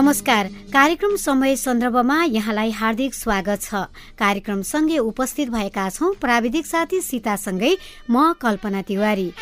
नमस्कार। कार्यक्रम समय सन्दर्भमा यहाँलाई हार्दिक स्वागत छ। कार्यक्रमसँगै उपस्थित भएका छौँ प्राविधिक साथी सीतासँगै म कल्पना तिवारी।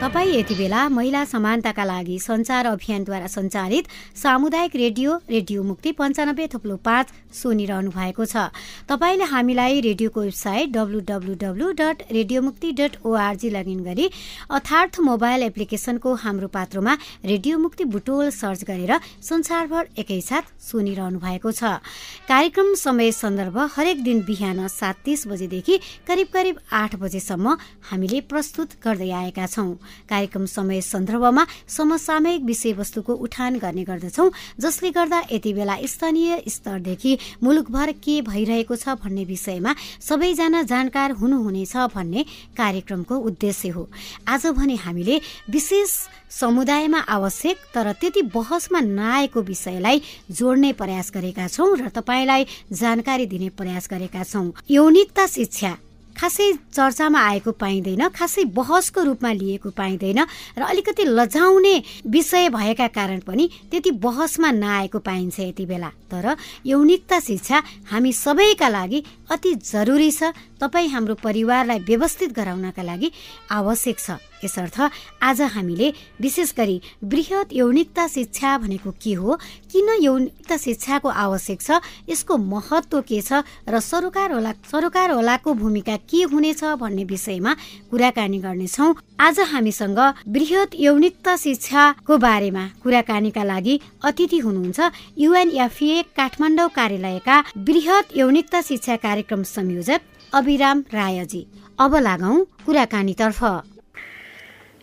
तपाईँ यति बेला महिला समानताका लागि सञ्चार अभियानद्वारा सञ्चालित सामुदायिक रेडियो रेडियो मुक्ति पन्चानब्बे थुप्लो पाँच सुनिरहनु भएको छ। तपाईँले हामीलाई रेडियोको website W W W dot radio Mukti dot O R G log in गरी अर्थार्थ मोबाइल एप्लिकेसनको हाम्रो पात्रोमा रेडियो मुक्ति बुटोल सर्च गरेर संसारभर एकैसाथ सुनिरहनु भएको छ। कार्यक्रम समय सन्दर्भ हरेक दिन बिहान सात तिस बजेदेखि करिब करिब आठ बजेसम्म हामीले प्रस्तुत गर्दै आएका छौँ। कार्यक्रम समय सन्दर्भमा समसामयिक विषयवस्तुको उठान गर्ने गर्दछौ जसले गर्दा यति बेला स्थानीय स्तरदेखि मुलुकभर के भइरहेको छ भन्ने विषयमा सबैजना जानकार हुनुहुनेछ भन्ने कार्यक्रमको उद्देश्य हो। आज भने हामीले विशेष समुदायमा आवश्यक तर त्यति बहसमा नआएको विषयलाई जोड्ने प्रयास गरेका छौँ र तपाईँलाई जानकारी दिने प्रयास गरेका छौँ। यौनिकता शिक्षा खासै चर्चामा आएको पाइँदैन खासै बहसको रूपमा लिएको पाइँदैन र अलिकति लजाउने विषय भएका कारण पनि त्यति बहसमा नआएको पाइन्छ यति बेला। तर यौनिकता शिक्षा हामी सबैका लागि अति जरुरी छ। तपाईँ हाम्रो परिवारलाई व्यवस्थित गराउनका लागि आवश्यक छ। यसर्थ आज हामीले विशेष गरी वृहत यौनिकता शिक्षा भनेको के हो किन यौनिकता शिक्षाको आवश्यक छ यसको महत्व के छ र सरोकार होला सरोकार होलाको भूमिका के हुनेछ भन्ने विषयमा कुराकानी गर्नेछौँ। आज हामीसँग वृहत यौनिकता शिक्षाको बारेमा कुराकानीका लागि अतिथि हुनुहुन्छ युएनएफए काठमाडौँ कार्यालयका वृहत यौनिकता शिक्षा कार्यक्रम संयोजक अभिराम रायजी। अब लागौँ कुराकानीतर्फ।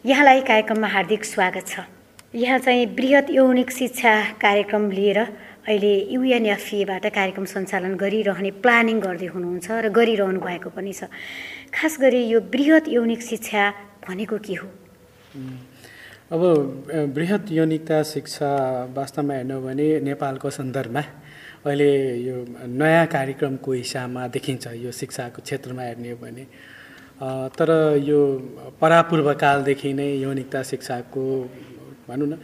यहाँलाई कार्यक्रममा हार्दिक स्वागत छ। यहाँ चाहिँ वृहत यौनिक शिक्षा कार्यक्रम लिएर अहिले युएनएफएबाट कार्यक्रम सञ्चालन गरिरहने प्लानिङ गर्दै हुनुहुन्छ र गरिरहनु भएको पनि छ। खास गरी यो वृहत यौनिक शिक्षा भनेको के हो? अब वृहत यौनिकता शिक्षा वास्तवमा हेर्नु भने नेपालको सन्दर्भमा अहिले यो नयाँ कार्यक्रमको हिसाबमा देखिन्छ यो शिक्षाको क्षेत्रमा हेर्ने हो भने। तर यो परापूर्वकालदेखि नै यौनिकता शिक्षाको भनौँ न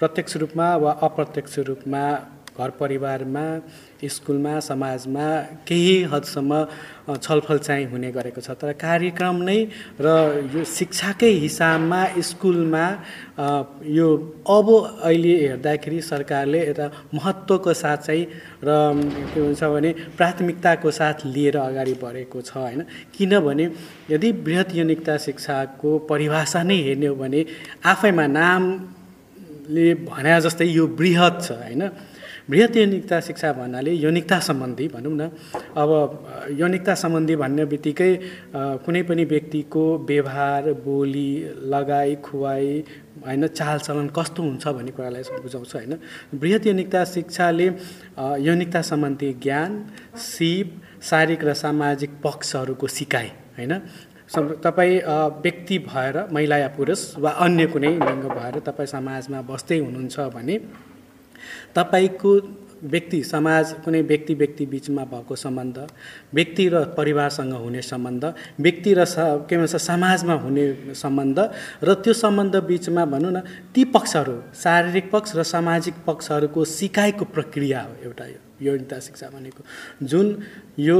प्रत्यक्ष रूपमा वा अप्रत्यक्ष रूपमा घर परिवारमा स्कुलमा समाजमा केही हदसम्म छलफल चाहिँ हुने गरेको छ। तर कार्यक्रम नै र यो शिक्षाकै हिसाबमा स्कुलमा यो अब अहिले हेर्दाखेरि सरकारले एउटा महत्त्वको साथ चाहिँ र के भन्छ भने प्राथमिकताको साथ लिएर अगाडि बढेको छ होइन? किनभने यदि बृहत युनिकता शिक्षाको परिभाषा नै हेर्ने हो भने आफैमा नामले भने जस्तै यो बृहत छ होइन? बृहत यौनिकता शिक्षा भन्नाले यौनिकता सम्बन्धी भनौँ न। अब यौनिकता सम्बन्धी भन्ने बित्तिकै कुनै पनि व्यक्तिको व्यवहार बोली लगाइ खुवाई होइन चालचलन कस्तो हुन्छ भन्ने कुरालाई बुझाउँछ होइन। बृहत यौनिकता शिक्षाले यौनिकता सम्बन्धी ज्ञान सिप शारीरिक र सामाजिक पक्षहरूको सिकाइ होइन। तपाईँ व्यक्ति भएर महिला या पुरुष वा अन्य कुनै लिङ्ग भएर तपाईँ समाजमा बस्दै हुनुहुन्छ भने तपाईँको व्यक्ति समाज कुनै व्यक्ति व्यक्ति बिचमा भएको सम्बन्ध व्यक्ति र परिवारसँग हुने सम्बन्ध व्यक्ति र के भन्छ समाजमा हुने सम्बन्ध र त्यो सम्बन्ध बिचमा भनौँ न ती पक्षहरू शारीरिक पक्ष र सामाजिक पक्षहरूको सिकाइको प्रक्रिया हो एउटा यो यौनिकता शिक्षा भनेको। जुन यो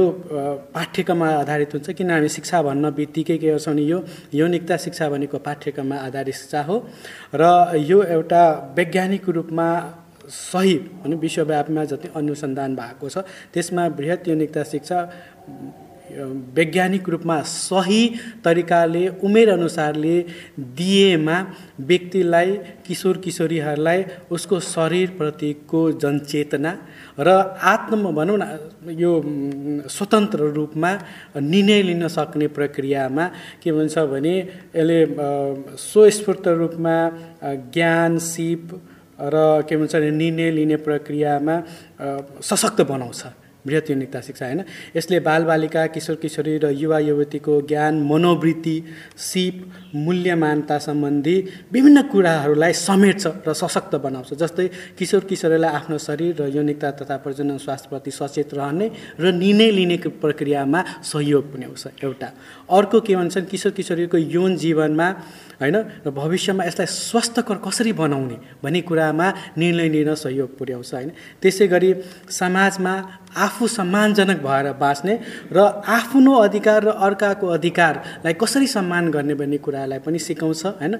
पाठ्यक्रममा आधारित हुन्छ किन हामी शिक्षा भन्न बित्तिकै के गर्छौँ भने यो यौनिकता शिक्षा भनेको पाठ्यक्रममा आधारित शिक्षा हो र यो एउटा वैज्ञानिक रूपमा सही भने विश्वव्यापीमा जति अनुसन्धान भएको छ त्यसमा बृहत यौनिकता शिक्षा वैज्ञानिक रूपमा सही तरिकाले उमेरअनुसारले दिएमा व्यक्तिलाई किशोर किशोरीहरूलाई उसको शरीरप्रतिको जनचेतना र आत्म भनौँ न यो स्वतन्त्र रूपमा निर्णय लिन सक्ने प्रक्रियामा के भन्छ भने यसले स्वस्फूर्त रूपमा ज्ञान सिप र के भन्छ भने निर्णय लिने प्रक्रियामा सशक्त बनाउँछ बृहत यौनिकता शिक्षा होइन? यसले बालबालिका किशोर किशोरी र युवा युवतीको ज्ञान मनोवृत्ति सिप मूल्यमानता सम्बन्धी विभिन्न कुराहरूलाई समेट्छ र सशक्त बनाउँछ। जस्तै किशोर किशोरीलाई आफ्नो शरीर र यौनिकता तथा प्रजनन स्वास्थ्यप्रति सचेत रहने र निर्णय लिने प्रक्रियामा सहयोग पुर्याउँछ एउटा अर्को के भन्छन् किशोर किशोरीको यौन जीवनमा होइन र भविष्यमा यसलाई स्वस्थकर कसरी बनाउने भन्ने कुरामा निर्णय लिन सहयोग पुर्याउँछ होइन। त्यसै गरी समाजमा आफू सम्मानजनक भएर बाँच्ने र आफ्नो अधिकार र अर्काको अधिकारलाई कसरी सम्मान गर्ने भन्ने कुरालाई पनि सिकाउँछ होइन।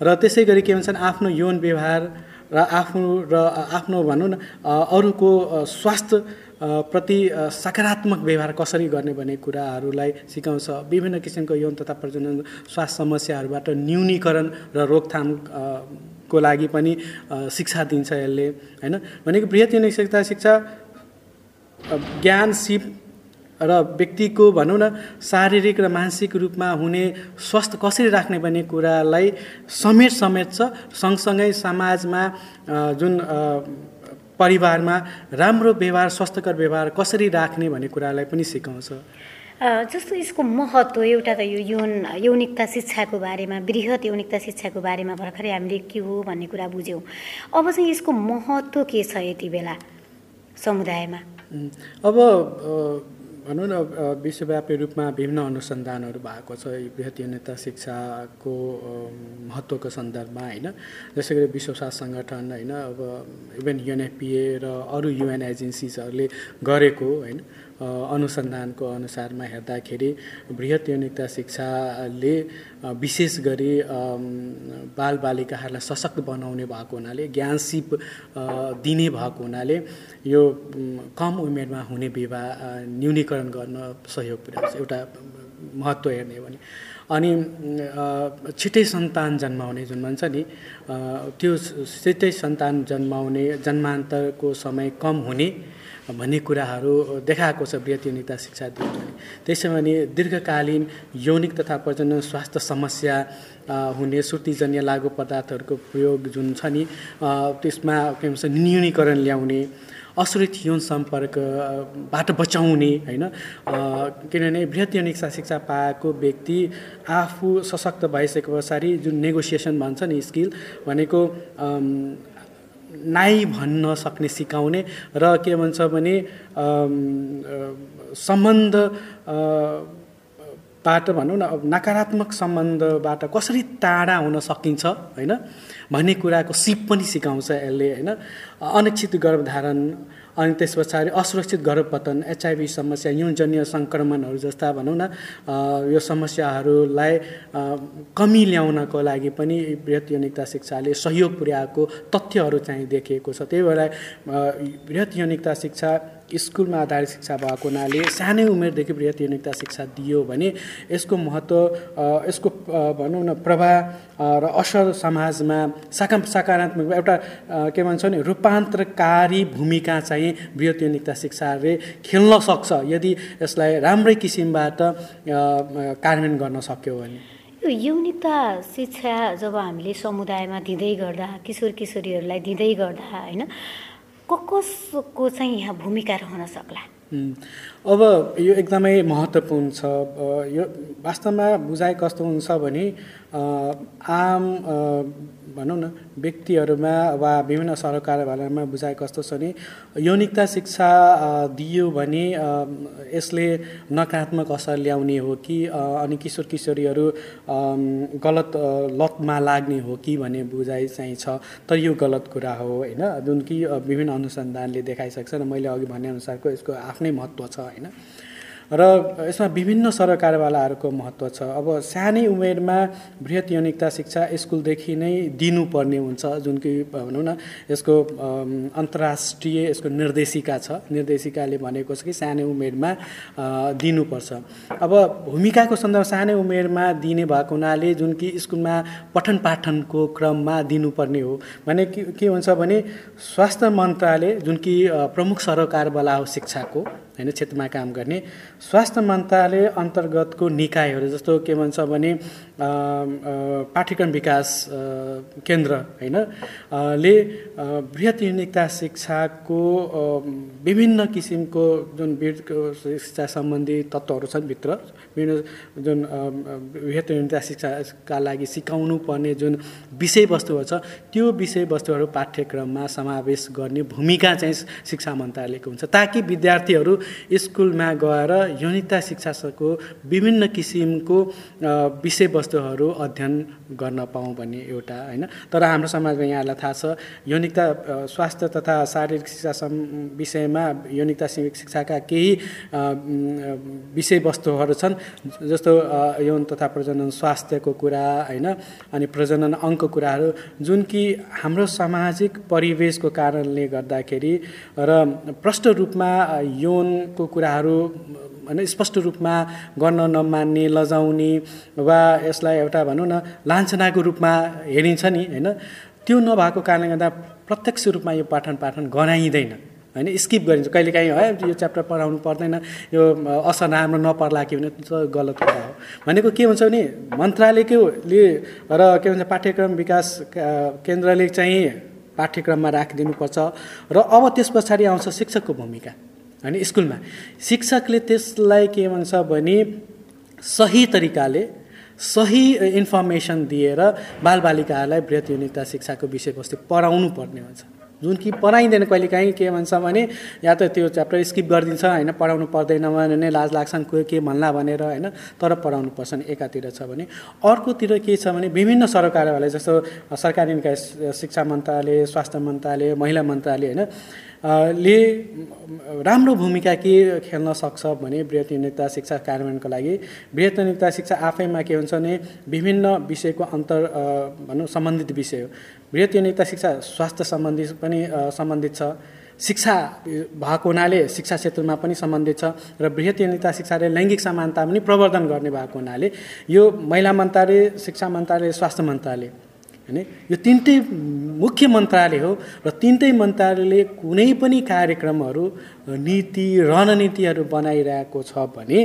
र त्यसै गरी के भन्छन् आफ्नो यौन व्यवहार र आफ्नो र आफ्नो भनौँ न अरूको स्वास्थ्य प्रति सकारात्मक व्यवहार कसरी गर्ने भन्ने कुराहरूलाई सिकाउँछ। विभिन्न किसिमको यौन तथा प्रजनन स्वास्थ्य समस्याहरूबाट न्यूनीकरण र रोकथामको लागि पनि शिक्षा दिन्छ यसले होइन? भनेको बृहत युनिक शिक्षा ज्ञान सिप र व्यक्तिको भनौँ न शारीरिक र मानसिक रूपमा हुने स्वास्थ्य कसरी राख्ने भन्ने कुरालाई समेट समेट छ। सँगसँगै समाजमा जुन परिवारमा राम्रो व्यवहार स्वास्थ्यकर व्यवहार कसरी राख्ने भन्ने कुरालाई पनि सिकाउँछ। जस्तो यसको महत्त्व एउटा त यो यौन यौनिकता शिक्षाको बारेमा वृहत यौनिकता शिक्षाको बारेमा भर्खरै हामीले के हो भन्ने कुरा बुझ्यौँ। अब चाहिँ यसको महत्त्व के छ यति बेला समुदायमा? अब भनौँ न विश्वव्यापी रूपमा विभिन्न अनुसन्धानहरू भएको छ बृहत यौनता शिक्षाको महत्त्वको सन्दर्भमा होइन? जसै गरी विश्व स्वास्थ्य सङ्गठन होइन? अब इभन युएनएफपिए र अरू युएन एजेन्सिजहरूले गरेको होइन? अनुसन्धानको अनुसारमा हेर्दाखेरि बृहत यौनिकता शिक्षाले विशेष गरी बालबालिकाहरूलाई सशक्त बनाउने भएको हुनाले ज्ञान सिप दिने भएको हुनाले यो कम उमेरमा हुने विवाह न्यूनीकरण गर्न सहयोग पुर्याउँछ एउटा महत्त्व हेर्ने भने। अनि छिट्टै सन्तान जन्माउने जुन भन्छ नि त्यो छिट्टै सन्तान जन्माउने जन्मान्तरको समय कम हुने भन्ने कुराहरू देखाएको छ वृहत शिक्षा दियो त्यसै भने दीर्घकालीन यौनिक तथा प्रजनन स्वास्थ्य समस्या हुने सुर्तीजन्य लागु पदार्थहरूको प्रयोग जुन छ नि त्यसमा के भन्छ न्यूनीकरण ल्याउने असुरक्षित यौन सम्पर्कबाट बचाउने होइन? किनभने बृहत यौनिक शिक्षा पाएको व्यक्ति आफू सशक्त भइसके पछाडि जुन नेगोसिएसन भन्छ नि स्किल भनेको नाइ भन्न सक्ने सिकाउने र के भन्छ भने सम्बन्ध बाट भनौँ न नकारात्मक सम्बन्धबाट कसरी टाढा हुन सकिन्छ होइन? भन्ने कुराको सिप पनि सिकाउँछ यसले होइन? अनिश्चित गर्भधारण अनि त्यस पछाडि असुरक्षित गर्भपतन एचआइभी समस्या यौनजन्य सङ्क्रमणहरू जस्ता भनौँ न यो समस्याहरूलाई कमी ल्याउनको लागि पनि बृहत यौनिकता शिक्षाले सहयोग पुर्याएको तथ्यहरू चाहिँ देखिएको छ। त्यही भएर बृहत यौनिकता शिक्षा स्कुलमा आधारित शिक्षा भएको हुनाले सानै उमेरदेखि बृहत यौनिकता शिक्षा दियो भने यसको महत्त्व यसको भनौँ न प्रभाव र असर समाजमा सका सकारात्मक एउटा के भन्छ भने रूपान्तरकारी भूमिका चाहिँ बृहत यौनिकता शिक्षाले खेल्न सक्छ यदि यसलाई राम्रै किसिमबाट कार्यान्वयन गर्न सक्यो भने। यो यौनिकता शिक्षा जब हामीले समुदायमा दिँदै गर्दा किशोर किशोरीहरूलाई दिँदै गर्दा होइन कसको चाहिँ यहाँ भूमिका रहन सक्ला? अब यो एकदमै महत्त्वपूर्ण छ। यो वास्तवमा बुझाइ कस्तो हुन्छ भने आम भनौँ न व्यक्तिहरूमा वा विभिन्न सरकारवालामा बुझाइ कस्तो छ भने यौनिकता शिक्षा दियो भने यसले नकारात्मक असर ल्याउने हो कि अनि किशोर किशोरीहरू गलत लतमा लाग्ने हो कि भन्ने बुझाइ चाहिँ छ। तर यो गलत कुरा हो होइन? जुन कि विभिन्न अनुसन्धानले देखाइसक्छ र मैले अघि भनेअनुसारको यसको आफ्नै महत्त्व छ होइन? र यसमा विभिन्न सरकारवालाहरूको महत्त्व छ। अब सानै उमेरमा बृहत यौनिकता शिक्षा स्कुलदेखि नै दिनुपर्ने हुन्छ जुन कि भनौँ न यसको अन्तर्राष्ट्रिय यसको निर्देशिका छ। निर्देशिकाले भनेको छ कि सानै उमेरमा दिनुपर्छ। अब भूमिकाको सन्दर्भ सानै उमेरमा दिने भएको हुनाले जुन कि स्कुलमा पठन पाठनको क्रममा दिनुपर्ने हो। भने के हुन्छ भने स्वास्थ्य मन्त्रालय जुन कि प्रमुख सरकारवाला हो शिक्षाको होइन क्षेत्रमा काम गर्ने। स्वास्थ्य मन्त्रालय अन्तर्गतको निकायहरू जस्तो के भन्छ भने पाठ्यक्रम विकास केन्द्र होइन ले बृहत युनिकता शिक्षाको विभिन्न किसिमको जुन शिक्षा सम्बन्धी तत्त्वहरू छन् भित्र विभिन्न जुन बृहत युनिकता शिक्षाका लागि सिकाउनु पर्ने जुन विषयवस्तुहरू छ त्यो विषयवस्तुहरू पाठ्यक्रममा समावेश गर्ने भूमिका चाहिँ शिक्षा मन्त्रालयको हुन्छ। ताकि विद्यार्थीहरू स्कुलमा गएर यौनिकता शिक्षाको विभिन्न किसिमको विषयवस्तुहरू अध्ययन गर्न पाऊँ भन्ने एउटा होइन। तर हाम्रो समाजमा यहाँलाई थाहा छ यौनिकता स्वास्थ्य तथा शारीरिक शिक्षा विषयमा यौनिकता शिक्षाका केही विषयवस्तुहरू छन् जस्तो यौन तथा प्रजनन स्वास्थ्यको कुरा होइन अनि प्रजनन अङ्कको कुराहरू जुन कि हाम्रो सामाजिक परिवेशको कारणले गर्दाखेरि र प्रष्ट रूपमा यौनको कुराहरू होइन स्पष्ट रूपमा गर्न नमान्ने लजाउने वा यसलाई एउटा भनौँ न लान्छनाको रूपमा हेरिन्छ नि होइन? त्यो नभएको कारणले गर्दा प्रत्यक्ष रूपमा यो पाठन पाठन गराइँदैन होइन? स्किप गरिन्छ। कहिलेकाहीँ है यो च्याप्टर पढाउनु पर्दैन यो असर राम्रो नपर्ला कि भने गलत कुरा हो। भनेको के हुन्छ भने मन्त्रालयकोले र के भन्छ पाठ्यक्रम विकास केन्द्रले चाहिँ पाठ्यक्रममा राखिदिनुपर्छ र अब त्यस पछाडि आउँछ शिक्षकको भूमिका होइन? स्कुलमा शिक्षकले त्यसलाई के भन्छ भने सही तरिकाले सही इन्फर्मेसन दिएर बालबालिकाहरूलाई वृहत युनिकता शिक्षाको विषयवस्तु पढाउनु पर्ने हुन्छ। जुन कि पढाइँदैन कहिले काहीँ के भन्छ भने या त त्यो च्याप्टर स्किप गरिदिन्छ होइन पढाउनु पर्दैन भने लाज लाग्छन् कोही के भन्ला भनेर होइन तर पढाउनु पर्छन् एकातिर छ भने। अर्कोतिर के छ भने विभिन्न सरकारवाले जस्तो सरकारी निकाय शिक्षा मन्त्रालय स्वास्थ्य मन्त्रालय महिला मन्त्रालय होइन ले राम्रो भूमिका के खेल्न सक्छ भने वृहत शिक्षा कार्यान्वयनको लागि। वृहत शिक्षा आफैमा के हुन्छ भने विभिन्न विषयको अन्तर भनौँ सम्बन्धित विषय हो। वृहत शिक्षा स्वास्थ्य सम्बन्धी पनि सम्बन्धित छ। शिक्षा भएको हुनाले शिक्षा क्षेत्रमा पनि सम्बन्धित छ र वृहत शिक्षाले लैङ्गिक समानता पनि प्रवर्धन गर्ने भएको हुनाले यो महिला मन्त्रालय शिक्षा मन्त्रालय स्वास्थ्य मन्त्रालय होइन यो तिनटै मुख्य मन्त्रालय हो र तिनटै मन्त्रालयले कुनै पनि कार्यक्रमहरू नीति रणनीतिहरू बनाइरहेको छ भने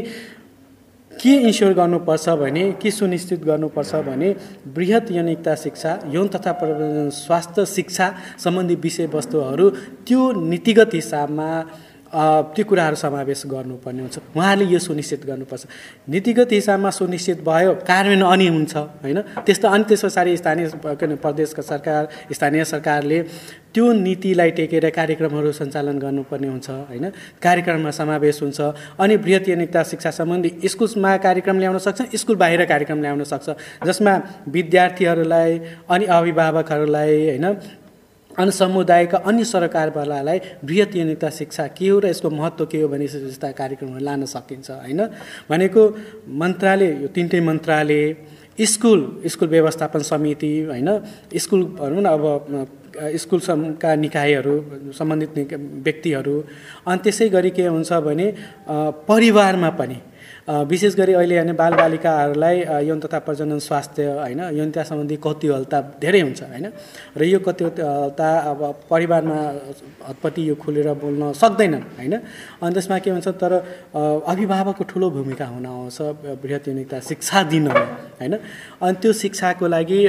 के इन्स्योर गर्नुपर्छ भने के सुनिश्चित गर्नुपर्छ भने वृहत यौनिकता शिक्षा यौन तथा स्वास्थ्य शिक्षा सम्बन्धी विषयवस्तुहरू त्यो नीतिगत हिसाबमा त्यो कुराहरू समावेश गर्नुपर्ने हुन्छ। उहाँहरूले यो सुनिश्चित गर्नुपर्छ। नीतिगत हिसाबमा सुनिश्चित भयो कार्यान्वयन अनि हुन्छ होइन? त्यस्तो अनि त्यस पछाडि स्थानीय प्रदेशका सरकार स्थानीय सरकारले त्यो नीतिलाई टेकेर कार्यक्रमहरू सञ्चालन गर्नुपर्ने हुन्छ होइन? कार्यक्रममा समावेश हुन्छ अनि बृहत यौनिकता शिक्षा सम्बन्धी स्कुलमा कार्यक्रम ल्याउन सक्छ स्कुल बाहिर कार्यक्रम ल्याउन सक्छ। जसमा विद्यार्थीहरूलाई अनि अभिभावकहरूलाई होइन अनि समुदायका अन्य सरकारवालालाई बृहत युनिकता शिक्षा के हो र यसको महत्त्व के हो भने जस्ता कार्यक्रमहरू लान सकिन्छ होइन? भनेको मन्त्रालय यो तिनटै मन्त्रालय स्कुल स्कुल व्यवस्थापन समिति होइन? स्कुल भनौँ न अब स्कुलका निकायहरू सम्बन्धित व्यक्तिहरू अनि त्यसै गरी के हुन्छ भने परिवारमा पनि विशेष गरी अहिले होइन बालबालिकाहरूलाई यौन तथा प्रजनन स्वास्थ्य होइन यौनता सम्बन्धी कौतूहलता धेरै हुन्छ होइन? र यो कौतूहलता अब परिवारमा हतपति यो खुलेर बोल्न सक्दैनन् होइन? अनि त्यसमा के भन्छ तर अभिभावकको ठुलो भूमिका हुन आउँछ बृहत यौनिकता शिक्षा दिनमा होइन? अनि त्यो शिक्षाको लागि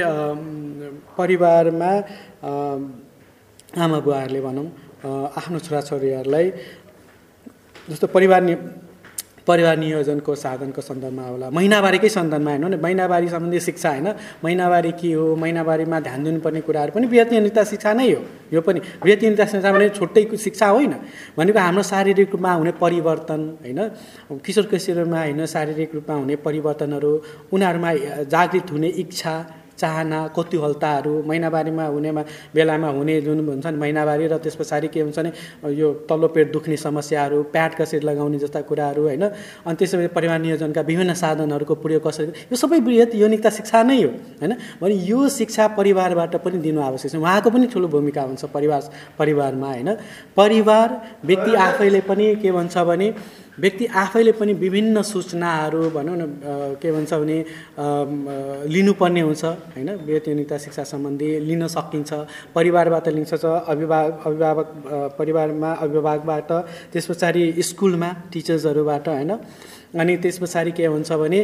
परिवारमा आमा बुवाहरूले भनौँ आफ्नो छोराछोरीहरूलाई जस्तो परिवार परिवार नियोजनको साधनको सन्दर्भमा होला। महिनावारीकै सन्दर्भमा हेर्नु भने महिनावारी सम्बन्धी शिक्षा होइन महिनावारी के हो महिनावारीमा ध्यान दिनुपर्ने कुराहरू पनि वृहत शिक्षा नै हो। यो पनि वृहत शिक्षा भने छुट्टै शिक्षा होइन। भनेको हाम्रो शारीरिक रूपमा हुने परिवर्तन होइन किशोर किशोरमा होइन शारीरिक रूपमा हुने परिवर्तनहरू उनीहरूमा जागृत हुने इच्छा चाहना कौतूहलताहरू महिनावारीमा हुनेमा बेलामा हुने जुन हुन्छ नि महिनावारी र त्यस पछाडि के हुन्छ भने यो तल्लो पेट दुख्ने समस्याहरू प्याड कसरी लगाउने जस्ता कुराहरू होइन? अनि त्यसै परिवार नियोजनका विभिन्न साधनहरूको प्रयोग कसरी यो सबै बृहत यौनिकता शिक्षा नै हो होइन? भने यो शिक्षा परिवारबाट पनि दिनु आवश्यक छ। उहाँको पनि ठुलो भूमिका हुन्छ परिवार परिवारमा होइन? परिवार व्यक्ति आफैले पनि के भन्छ भने व्यक्ति आफैले पनि विभिन्न सूचनाहरू भनौँ न के भन्छ भने लिनुपर्ने हुन्छ होइन? वृत्ति शिक्षा सम्बन्धी लिन सकिन्छ परिवारबाट लिन्छ अभिभावक अभिभावक परिवारमा अभिभावकबाट त्यस पछाडि स्कुलमा टिचर्सहरूबाट होइन? अनि त्यस पछाडि के हुन्छ भने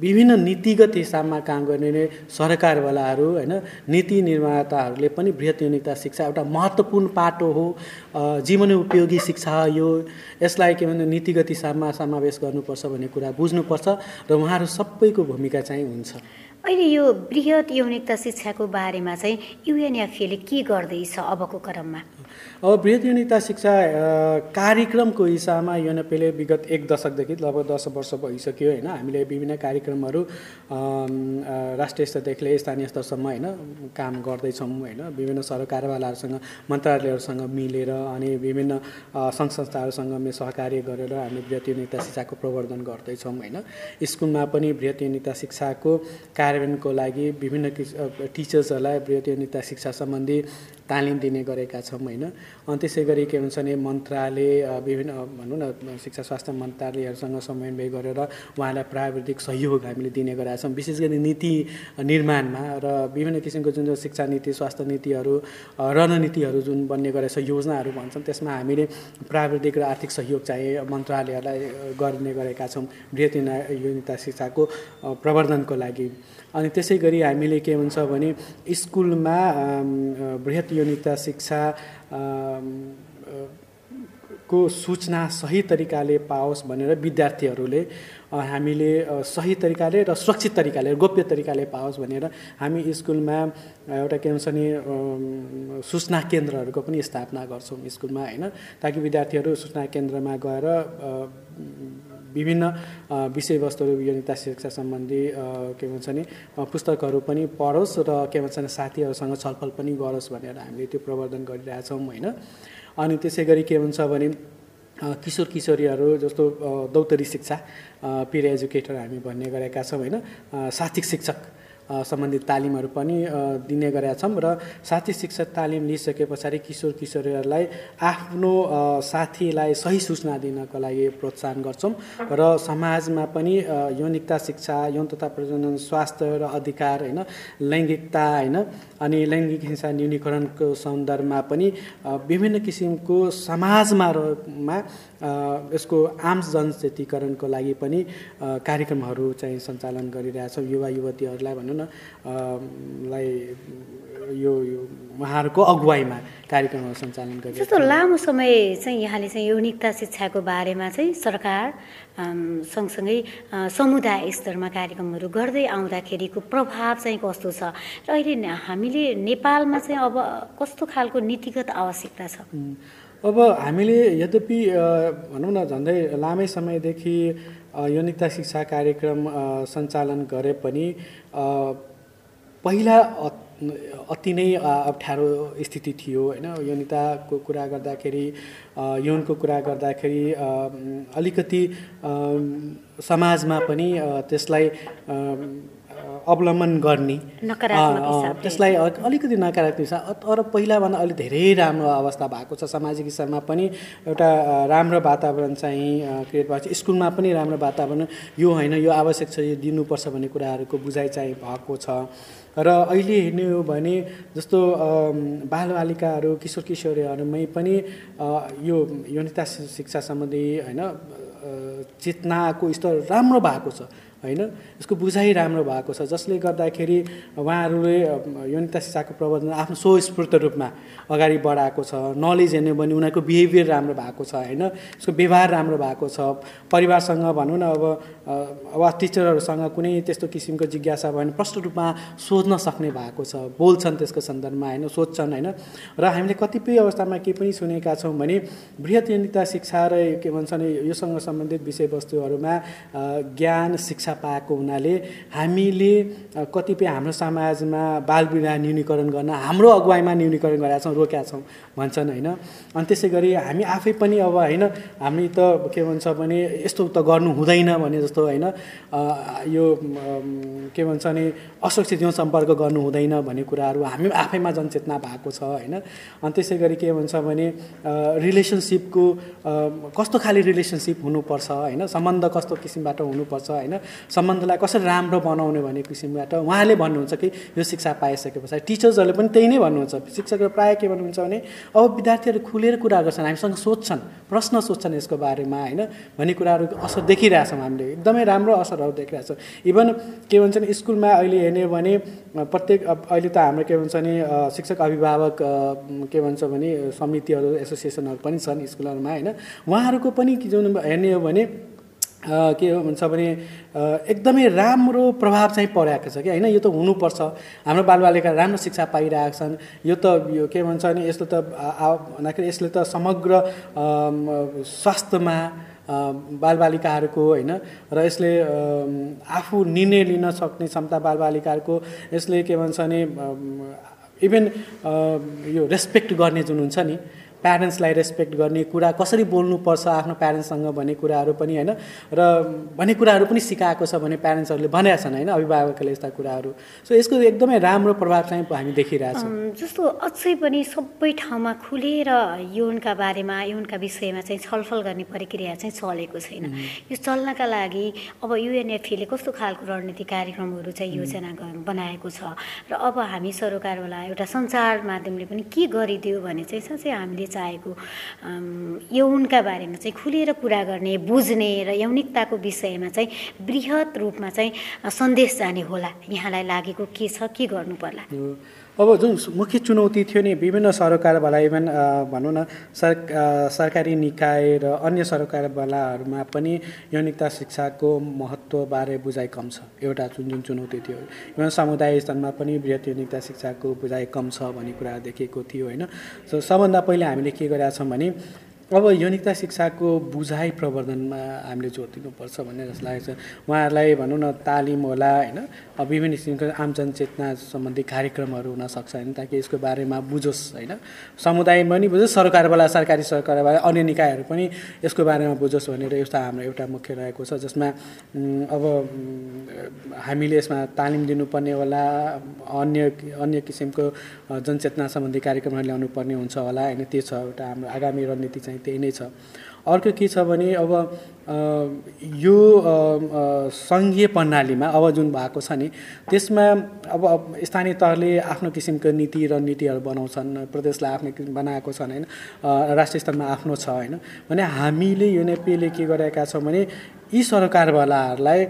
विभिन्न नीतिगत हिसाबमा काम गर्ने सरकारवालाहरू होइन नीति निर्माताहरूले पनि बृहत युनिकता शिक्षा एउटा महत्त्वपूर्ण पाटो हो। जीवन उपयोगी शिक्षा यो यसलाई के भन्छ नीतिगत हिसाबमा समावेश गर्नुपर्छ भन्ने कुरा बुझ्नुपर्छ र उहाँहरू सबैको भूमिका चाहिँ हुन्छ। अहिले यो बृहत यौनिकता शिक्षाको बारेमा चाहिँ युएनएफएले के गर्दैछ अबको क्रममा? अब बृहत युनिकता शिक्षा कार्यक्रमको हिसाबमा युएनएफएले विगत एक दशकदेखि लगभग दस वर्ष भइसक्यो होइन। हामीले विभिन्न कार्यक्रमहरू राष्ट्रिय स्तरदेखि लिएर स्थानीय स्तरसम्म होइन काम गर्दैछौँ होइन। विभिन्न सरकारवालाहरूसँग मन्त्रालयहरूसँग मिलेर अनि विभिन्न सङ्घ संस्थाहरूसँग सहकार्य गरेर हामी युनिकता शिक्षाको प्रवर्धन गर्दैछौँ होइन। स्कुलमा पनि युनिकता शिक्षाको कार्यान्वयनको लागि विभिन्न टिचर्सहरूलाई युनिकता शिक्षा सम्बन्धी तालिम दिने गरेका छौँ होइन? अनि त्यसै गरी के हुन्छ भने मन्त्रालय विभिन्न भनौँ न शिक्षा स्वास्थ्य मन्त्रालयहरूसँग समन्वय गरेर उहाँलाई प्राविधिक सहयोग हामीले दिने गरेका छौँ। विशेष गरी नीति निर्माणमा र विभिन्न किसिमको जुन शिक्षा नीति स्वास्थ्य नीतिहरू रणनीतिहरू जुन बन्ने गरेछ योजनाहरू भन्छन् त्यसमा हामीले प्राविधिक र आर्थिक सहयोग चाहिँ मन्त्रालयहरूलाई गर्ने गरेका छौँ बृहत युनिता शिक्षाको प्रवर्धनको लागि। अनि त्यसै गरी हामीले के हुन्छ भने स्कुलमा बृहत योनिता शिक्षा को सूचना सही तरिकाले पाओस् भनेर विद्यार्थीहरूले हामीले सही तरिकाले र सुरक्षित तरिकाले गोप्य तरिकाले पाओस् भनेर हामी स्कुलमा एउटा के भन्छ नि सूचना केन्द्रहरूको पनि स्थापना गर्छौँ स्कुलमा होइन? ताकि विद्यार्थीहरू सूचना केन्द्रमा गएर विभिन्न विषयवस्तुहरू योनिता शिक्षा सम्बन्धी के भन्छ नि पुस्तकहरू पनि पढोस् र के भन्छ नि साथीहरूसँग छलफल पनि गरोस् भनेर हामीले त्यो प्रवर्धन गरिरहेछौँ होइन? अनि त्यसै गरी के हुन्छ भने किशोर किशोरीहरू जस्तो दौतरी शिक्षा पिर एजुकेटर हामी भन्ने गरेका छौँ होइन? साथिक शिक्षक। सम्बन्धित तालिमहरू पनि दिने गरेका छौँ र साथी शिक्षा तालिम लिइसके पछाडि किशोर किशोरीहरूलाई आफ्नो साथीलाई सही सूचना दिनको लागि प्रोत्साहन गर्छौँ र समाजमा पनि यौनिकता शिक्षा यौन तथा प्रजनन स्वास्थ्य र अधिकार होइन लैङ्गिकता होइन अनि लैङ्गिक हिंसा न्यूनीकरणको सन्दर्भमा पनि विभिन्न किसिमको समाजमा यसको आम जनचेतीकरणको लागि पनि कार्यक्रमहरू चाहिँ सञ्चालन गरिरहेछौँ। युवा युवतीहरूलाई भनौँ न लाई यो उहाँहरूको अगुवाईमा कार्यक्रमहरू सञ्चालन गरिरहेको जस्तो लामो समय चाहिँ यहाँले चाहिँ यौनिकता शिक्षाको बारेमा चाहिँ सरकार सँगसँगै समुदाय स्तरमा कार्यक्रमहरू गर्दै आउँदाखेरिको प्रभाव चाहिँ कस्तो छ? र अहिले हामीले नेपालमा चाहिँ अब कस्तो खालको नीतिगत आवश्यकता छ? अब हामीले यद्यपि भनौँ न झन्डै लामै समयदेखि यौनिकता शिक्षा कार्यक्रम सञ्चालन गरे पनि पहिला अति नै अप्ठ्यारो स्थिति थियो होइन? यौनिताको कुरा गर्दाखेरि यौनको कुरा गर्दाखेरि अलिकति समाजमा पनि त्यसलाई अवलम्बन गर्ने। त्यसलाई अलिकति नकारात्मक हिसाब तर पहिलाभन्दा अलिक धेरै राम्रो अवस्था भएको छ सामाजिक हिसाबमा पनि। एउटा राम्रो वातावरण चाहिँ क्रिएट भएको छ। स्कुलमा पनि राम्रो वातावरण यो होइन यो आवश्यक छ यो दिनुपर्छ भन्ने कुराहरूको बुझाइ चाहिँ भएको छ। र अहिले हेर्ने हो भने जस्तो बालबालिकाहरू किशोर किशोरीहरूमै पनि यो यौनिता शिक्षा सम्बन्धी होइन चेतनाको स्तर राम्रो भएको छ। होइन? यसको बुझाइ राम्रो भएको छ जसले गर्दाखेरि उहाँहरूले यौनिता शिक्षाको प्रबन्धन आफ्नो स्वस्फूर्त रूपमा अगाडि बढाएको छ नलेज हेर्ने भने उनीहरूको बिहेभियर राम्रो भएको छ होइन? यसको व्यवहार राम्रो भएको छ। परिवारसँग भनौँ न अब अब टिचरहरूसँग कुनै त्यस्तो किसिमको जिज्ञासा भयो भने प्रष्ट रूपमा सोध्न सक्ने भएको छ बोल्छन् त्यसको सन्दर्भमा होइन? सोध्छन् होइन? र हामीले कतिपय अवस्थामा के पनि सुनेका छौँ भने बृहत यौनिता शिक्षा र के भन्छ भने योसँग सम्बन्धित विषयवस्तुहरूमा ज्ञान शिक्षा शिक्षा पाएको हुनाले हामीले कतिपय हाम्रो समाजमा बालविवाह न्यूनीकरण गर्न हाम्रो अगुवाईमा न्यूनीकरण गरेका छौँ रोकेका छौँ भन्छन् होइन? अनि त्यसै गरी हामी आफै पनि अब होइन हामी त के भन्छ भने यस्तो त गर्नु हुँदैन भने जस्तो होइन यो के भन्छ भने असुरक्षित जीवन सम्पर्क गर्नु हुँदैन भन्ने कुराहरू हामी आफैमा जनचेतना भएको छ होइन? अनि त्यसै गरी के भन्छ भने रिलेसनसिपको कस्तो खाले रिलेसनसिप हुनुपर्छ होइन? सम्बन्ध कस्तो किसिमबाट हुनुपर्छ होइन? सम्बन्धलाई कसरी राम्रो बनाउने भन्ने किसिमबाट उहाँले भन्नुहुन्छ कि यो शिक्षा पाइसके पछाडि टिचर्सहरूले पनि त्यही नै भन्नुहुन्छ। शिक्षकहरू प्रायः के भन्नुहुन्छ भने अब विद्यार्थीहरू खुलेर कुरा गर्छन् हामीसँग सोध्छन् प्रश्न सोध्छन् यसको बारेमा होइन? भन्ने कुराहरू असर देखिरहेछौँ हामीले। एकदमै राम्रो असरहरू देखिरहेछौँ। इभन के भन्छ भने स्कुलमा अहिले हेर्ने भने प्रत्येक अहिले त हाम्रो के भन्छ भने शिक्षक अभिभावक के भन्छ भने समितिहरू एसोसिएसनहरू पनि छन् स्कुलहरूमा होइन? उहाँहरूको पनि जुन हेर्ने हो भने के भन्छ भने एकदमै राम्रो प्रभाव चाहिँ परेको छ कि होइन? यो त हुनुपर्छ। हाम्रो बालबालिका राम्रो शिक्षा पाइरहेका छन्। यो त यो के भन्छ भने यसले त भन्दाखेरि यसले त समग्र स्वास्थ्यमा बालबालिकाहरूको होइन र यसले आफू निर्णय लिन सक्ने क्षमता बालबालिकाहरूको यसले के भन्छ भने इभन यो रेस्पेक्ट गर्ने जुन हुन्छ नि प्यारेन्ट्सलाई रेस्पेक्ट गर्ने कुरा कसरी बोल्नुपर्छ आफ्नो प्यारेन्ट्ससँग भन्ने कुराहरू पनि होइन? र भन्ने कुराहरू पनि सिकाएको छ भने प्यारेन्ट्सहरूले भनेका छन् होइन? अभिभावकले यस्ता कुराहरू। सो यसको एकदमै राम्रो प्रभाव चाहिँ हामी देखिरहेछौँ जस्तो अझै पनि सबै ठाउँमा खुलेर यौनका बारेमा यौनका विषयमा चाहिँ छलफल गर्ने प्रक्रिया चाहिँ चलेको छैन। यो चल्नका लागि अब युएनएफले कस्तो खालको रणनीति कार्यक्रमहरू चाहिँ योजना बनाएको छ? र अब हामी सरकारवाला एउटा सञ्चार माध्यमले पनि के गरिदियो भने चाहिँ साँच्चै हामीले चाहेको यौनका बारेमा चाहिँ खुलेर कुरा गर्ने बुझ्ने र यौनिकताको विषयमा चाहिँ वृहत रूपमा चाहिँ सन्देश जाने होला। यहाँलाई लागेको के छ के गर्नु पर्ला अब जुन मुख्य चुनौती थियो नि विभिन्न सरकारवाला इभन भनौँ न सर सरकारी निकाय र अन्य सरकारवालाहरूमा पनि यौनिकता शिक्षाको महत्त्वबारे बुझाइ कम छ। एउटा जुन जुन चुनौती थियो। इभन समुदाय स्तरमा पनि वृहत यौनिकता शिक्षाको बुझाइ कम छ भन्ने कुरा देखिएको थियो होइन। सो सबभन्दा पहिले हामीले के गरेका छौँ भने अब यौनिकता शिक्षाको बुझाइ प्रवर्धनमा हामीले जोड दिनुपर्छ भन्ने जस्तो लागेको छ। उहाँहरूलाई भनौँ न तालिम होला होइन? विभिन्न किसिमको आम जनचेतना सम्बन्धी कार्यक्रमहरू हुनसक्छ होइन? ताकि यसको बारेमा बुझोस् होइन? समुदाय पनि बुझोस् सरकारवाला सरकारी सरकारवाला अन्य निकायहरू पनि यसको बारेमा बुझोस् भनेर एउटा हाम्रो एउटा मुख्य रहेको छ जसमा अब हामीले यसमा तालिम दिनुपर्ने होला अन्य अन्य किसिमको जनचेतना सम्बन्धी कार्यक्रमहरू ल्याउनु पर्ने हुन्छ होला होइन? त्यो छ एउटा हाम्रो आगामी रणनीति चाहिँ। त्यही नै छ। अर्को के छ भने अब यो सङ्घीय प्रणालीमा अब जुन भएको छ नि त्यसमा अब स्थानीय तहले आफ्नो किसिमको नीति र नीतिहरू बनाउँछन् प्रदेशलाई आफ्नो बनाएको छन् होइन? राष्ट्रिय स्तरमा आफ्नो छ होइन? भने हामीले युनेपीले के गरेका छौँ भने यी सरकारवालाहरूलाई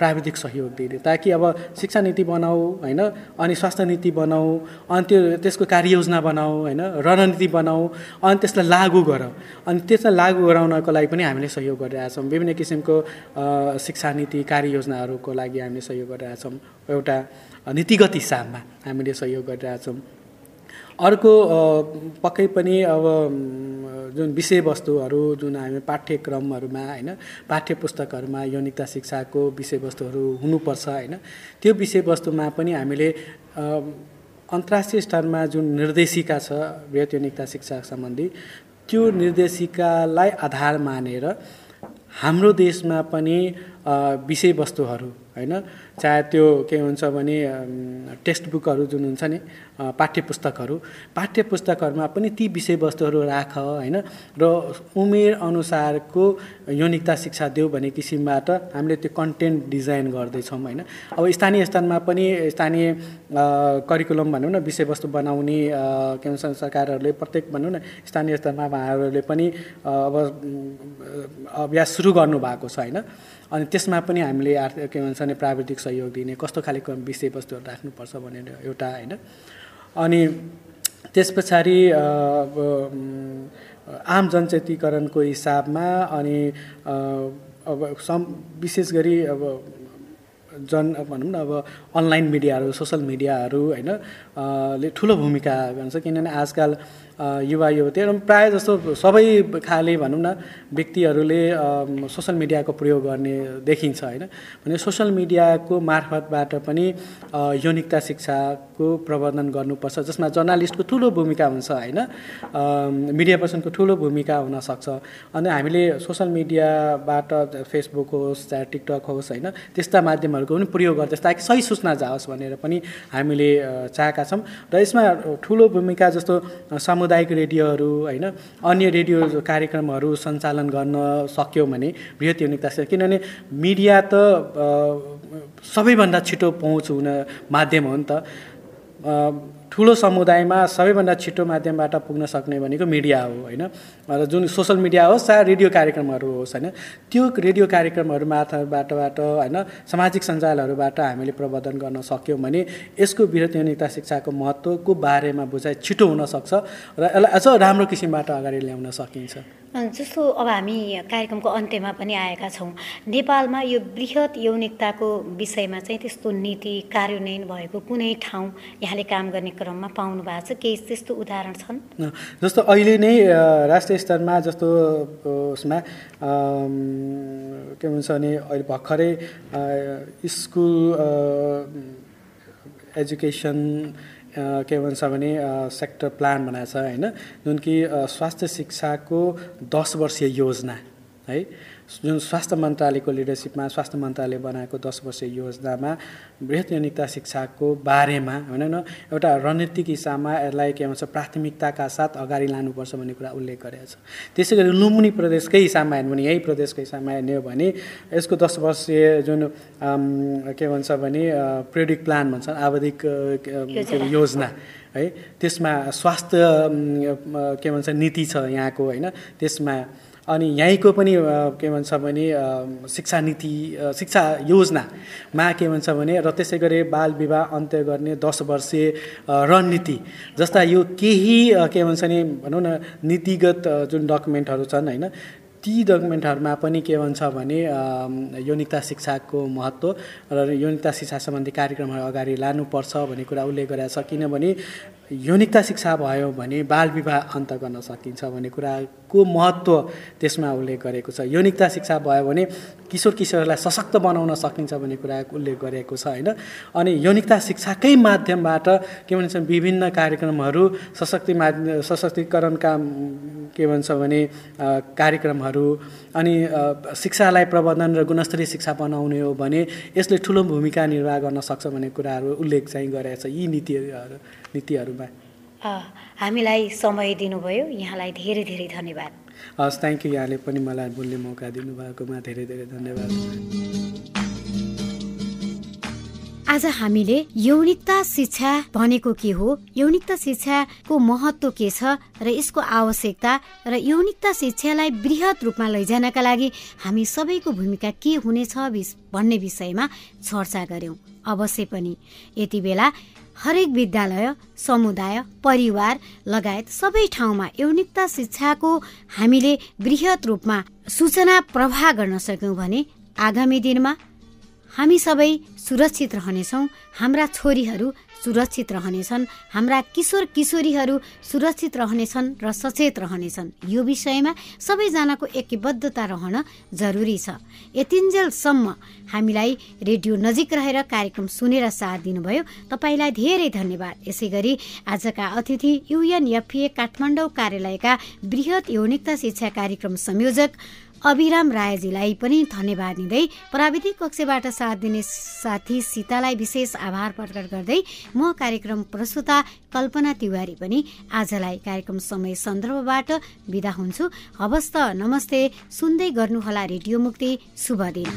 प्राविधिक सहयोग दिने ताकि अब शिक्षा नीति बनाऊ होइन अनि स्वास्थ्य नीति बनाऊ अनि त्यो त्यसको कार्ययोजना बनाऊ होइन रणनीति बनाऊ अनि त्यसलाई लागू गर। अनि त्यसलाई लागू गराउनको लागि पनि हामीले सहयोग गरिरहेछौँ विभिन्न किसिमको शिक्षा नीति कार्ययोजनाहरूको लागि हामीले सहयोग गरिरहेछौँ एउटा नीतिगत हिसाबमा हामीले सहयोग गरिरहेछौँ अर्को पक्कै पनि अब जुन विषयवस्तुहरू जुन हामी पाठ्यक्रमहरूमा होइन पाठ्य पुस्तकहरूमा यौनिकता शिक्षाको विषयवस्तुहरू हुनुपर्छ होइन त्यो विषयवस्तुमा पनि हामीले अन्तर्राष्ट्रिय स्तरमा जुन निर्देशिका छ वृहत यौनिकता शिक्षा सम्बन्धी त्यो निर्देशिकालाई आधार मानेर हाम्रो देशमा पनि विषयवस्तुहरू होइन? चाहे त्यो के हुन्छ भने टेक्स्ट बुकहरू जुन हुन्छ नि पाठ्य पुस्तकहरू पाठ्य पुस्तकहरूमा पनि ती विषयवस्तुहरू राख होइन? र उमेर अनुसारको यौनिकता शिक्षा देऊ भन्ने किसिमबाट हामीले त्यो कन्टेन्ट डिजाइन गर्दैछौँ होइन? अब स्थानीय स्तरमा पनि स्थानीय करिकुलम भनौँ न विषयवस्तु बनाउने के भन्छ सरकारहरूले प्रत्येक भनौँ न स्थानीय स्तरमा उहाँहरूले पनि अब अभ्यास सुरु गर्नुभएको छ होइन? अनि त्यसमा पनि हामीले के भन्छ भने प्राविधिक सहयोग दिने कस्तो खाले विषयवस्तुहरू राख्नुपर्छ भनेर एउटा होइन। अनि त्यस पछाडि आम जनचेतीकरणको हिसाबमा अनि अब सम विशेष गरी अब जन भनौँ न अब अनलाइन मिडियाहरू सोसल मिडियाहरू होइन ले ठुलो भूमिका गर्छ किनभने आजकल युवा युवतीहरू। प्रायः जस्तो सबै खाले भनौँ न व्यक्तिहरूले सोसल मिडियाको प्रयोग गर्ने देखिन्छ होइन? भने सोसल मिडियाको मार्फतबाट पनि यौनिकता शिक्षाको प्रवर्धन गर्नुपर्छ जसमा जर्नालिस्टको ठुलो भूमिका हुन्छ होइन? मिडिया पर्सनको ठुलो भूमिका हुनसक्छ अनि हामीले सोसल मिडियाबाट फेसबुक होस् चाहे टिकटक होस् होइन? त्यस्ता माध्यमहरूको पनि प्रयोग गर्दछ ताकि सही सूचना जाओस् भनेर पनि हामीले चाहेका छौँ। र यसमा ठुलो भूमिका जस्तो समुदाय सामुदायिक रेडियोहरू होइन अन्य रेडियो कार्यक्रमहरू सञ्चालन गर्न सक्यो भने बृहत युनिकता किनभने मिडिया त सबैभन्दा छिटो पहुँच हुन माध्यम हो नि त। ठुलो समुदायमा सबैभन्दा छिटो माध्यमबाट पुग्न सक्ने भनेको मिडिया हो होइन? र जुन सोसल मिडिया होस् चाहे रेडियो कार्यक्रमहरू होस् होइन? त्यो रेडियो कार्यक्रमहरू मार्फतबाट होइन? सामाजिक सञ्जालहरूबाट हामीले प्रवर्धन गर्न सक्यौँ भने यसको वृहत यौनिकता शिक्षाको महत्त्वको बारेमा बुझाइ छिटो हुनसक्छ र यसलाई अझ राम्रो किसिमबाट अगाडि ल्याउन सकिन्छ। जस्तो अब हामी कार्यक्रमको अन्त्यमा पनि आएका छौँ नेपालमा यो बृहत यौनिकताको विषयमा चाहिँ त्यस्तो नीति कार्यान्वयन भएको कुनै ठाउँ यहाँले काम गर्ने क्रममा पाउनु भएको छ? केही त्यस्तो उदाहरण छन्? जस्तो अहिले नै राष्ट्रिय स्तरमा जस्तो उसमा के भन्छ भने अहिले भर्खरै स्कुल एजुकेसन के भन्छ भने सेक्टर प्लान बनाएको छ होइन? जुन कि स्वास्थ्य शिक्षाको दस वर्षीय योजना है? जुन स्वास्थ्य मन्त्रालयको लिडरसिपमा स्वास्थ्य मन्त्रालय बनाएको दस वर्ष योजनामा वृहत यौनिकता शिक्षाको बारेमा भनौँ न एउटा रणनीतिक हिसाबमा यसलाई के भन्छ प्राथमिकताका साथ अगाडि लानुपर्छ भन्ने कुरा उल्लेख गरेको छ। त्यसै गरी लुम्बिनी प्रदेशकै हिसाबमा हेर्नु भने यही प्रदेशको हिसाबमा हेर्ने हो भने यसको दस वर्षीय जुन के भन्छ भने प्रियोडिक प्लान भन्छ आवधिक योजना। है त्यसमा स्वास्थ्य के भन्छ नीति छ यहाँको होइन त्यसमा अनि यहीँको पनि के भन्छ भने शिक्षा नीति शिक्षा योजनामा के भन्छ भने र त्यसै गरी बाल विवाह अन्त्य गर्ने दस वर्षीय रणनीति जस्ता यो केही के भन्छ भने भनौँ न नीतिगत जुन डकुमेन्टहरू छन् होइन ती डकुमेन्टहरूमा पनि के भन्छ भने यौनिकता शिक्षाको महत्त्व र यौनिकता शिक्षा सम्बन्धी कार्यक्रमहरू अगाडि लानुपर्छ भन्ने कुरा उल्लेख गरेको छ। किनभने यौनिकता शिक्षा भयो भने बाल विवाह अन्त गर्न सकिन्छ भन्ने कुराको महत्त्व त्यसमा उल्लेख गरेको छ। यौनिकता शिक्षा भयो भने किशोर किशोरलाई सशक्त बनाउन सकिन्छ भन्ने कुरा उल्लेख गरेको छ होइन? अनि यौनिकता शिक्षाकै माध्यमबाट के भन्छ विभिन्न कार्यक्रमहरू सशक्ति माध्य सशक्तिकरणका के भन्छ भने कार्यक्रमहरू अनि शिक्षालाई प्रबन्धन र गुणस्तरीय शिक्षा बनाउने हो भने यसले ठुलो भूमिका निर्वाह गर्न सक्छ भन्ने कुराहरू उल्लेख चाहिँ गरेको छ यी नीतिहरू नीतिहरूमा। हामीलाई समय दिनुभयो। यहाँलाई धेरै धेरै धन्यवाद। हस् थ्याङ्क यू यहाँले पनि मलाई बोल्ने मौका दिनुभएकोमा धेरै धेरै धन्यवाद। आज हामीले यौनिकता शिक्षा भनेको के हो? यौनिकता शिक्षाको महत्व के छ र यसको आवश्यकता र यौनिकता शिक्षालाई वृहत रूपमा लैजानका लागि हामी सबैको भूमिका के हुनेछ भन्ने विषयमा चर्चा गर्यौँ। अवश्य पनि यति बेला हरेक विद्यालय समुदाय परिवार लगायत सबै ठाउँमा यौनिकता शिक्षाको हामीले वृहत रूपमा सूचना प्रवाह गर्न सक्यौँ भने आगामी दिनमा हामी सबै सुरक्षित रहनेछौँ। हाम्रा छोरीहरू सुरक्षित रहनेछन्। हाम्रा किशोर किशोरीहरू सुरक्षित रहनेछन् र सचेत रहनेछन्। यो विषयमा सबैजनाको एकबद्धता रहन जरुरी छ। यतिन्जेलसम्म हामीलाई रेडियो नजिक रहेर कार्यक्रम सुनेर साथ दिनुभयो। तपाईँलाई धेरै धन्यवाद। यसै गरी आजका अतिथि युएनएफए काठमाडौँ कार्यालयका वृहत यौनिकता शिक्षा कार्यक्रम संयोजक अभिराम रायजीलाई पनि धन्यवाद दिँदै प्राविधिक कक्षबाट साथ दिने साथी सीतालाई विशेष आभार प्रकट गर्दै म कार्यक्रम प्रस्तुता कल्पना तिवारी पनि आजलाई कार्यक्रम समय सन्दर्भबाट विदा हुन्छु। हवस् नमस्ते। सुन्दै गर्नुहोला रेडियो मुक्ति। शुभ दिन।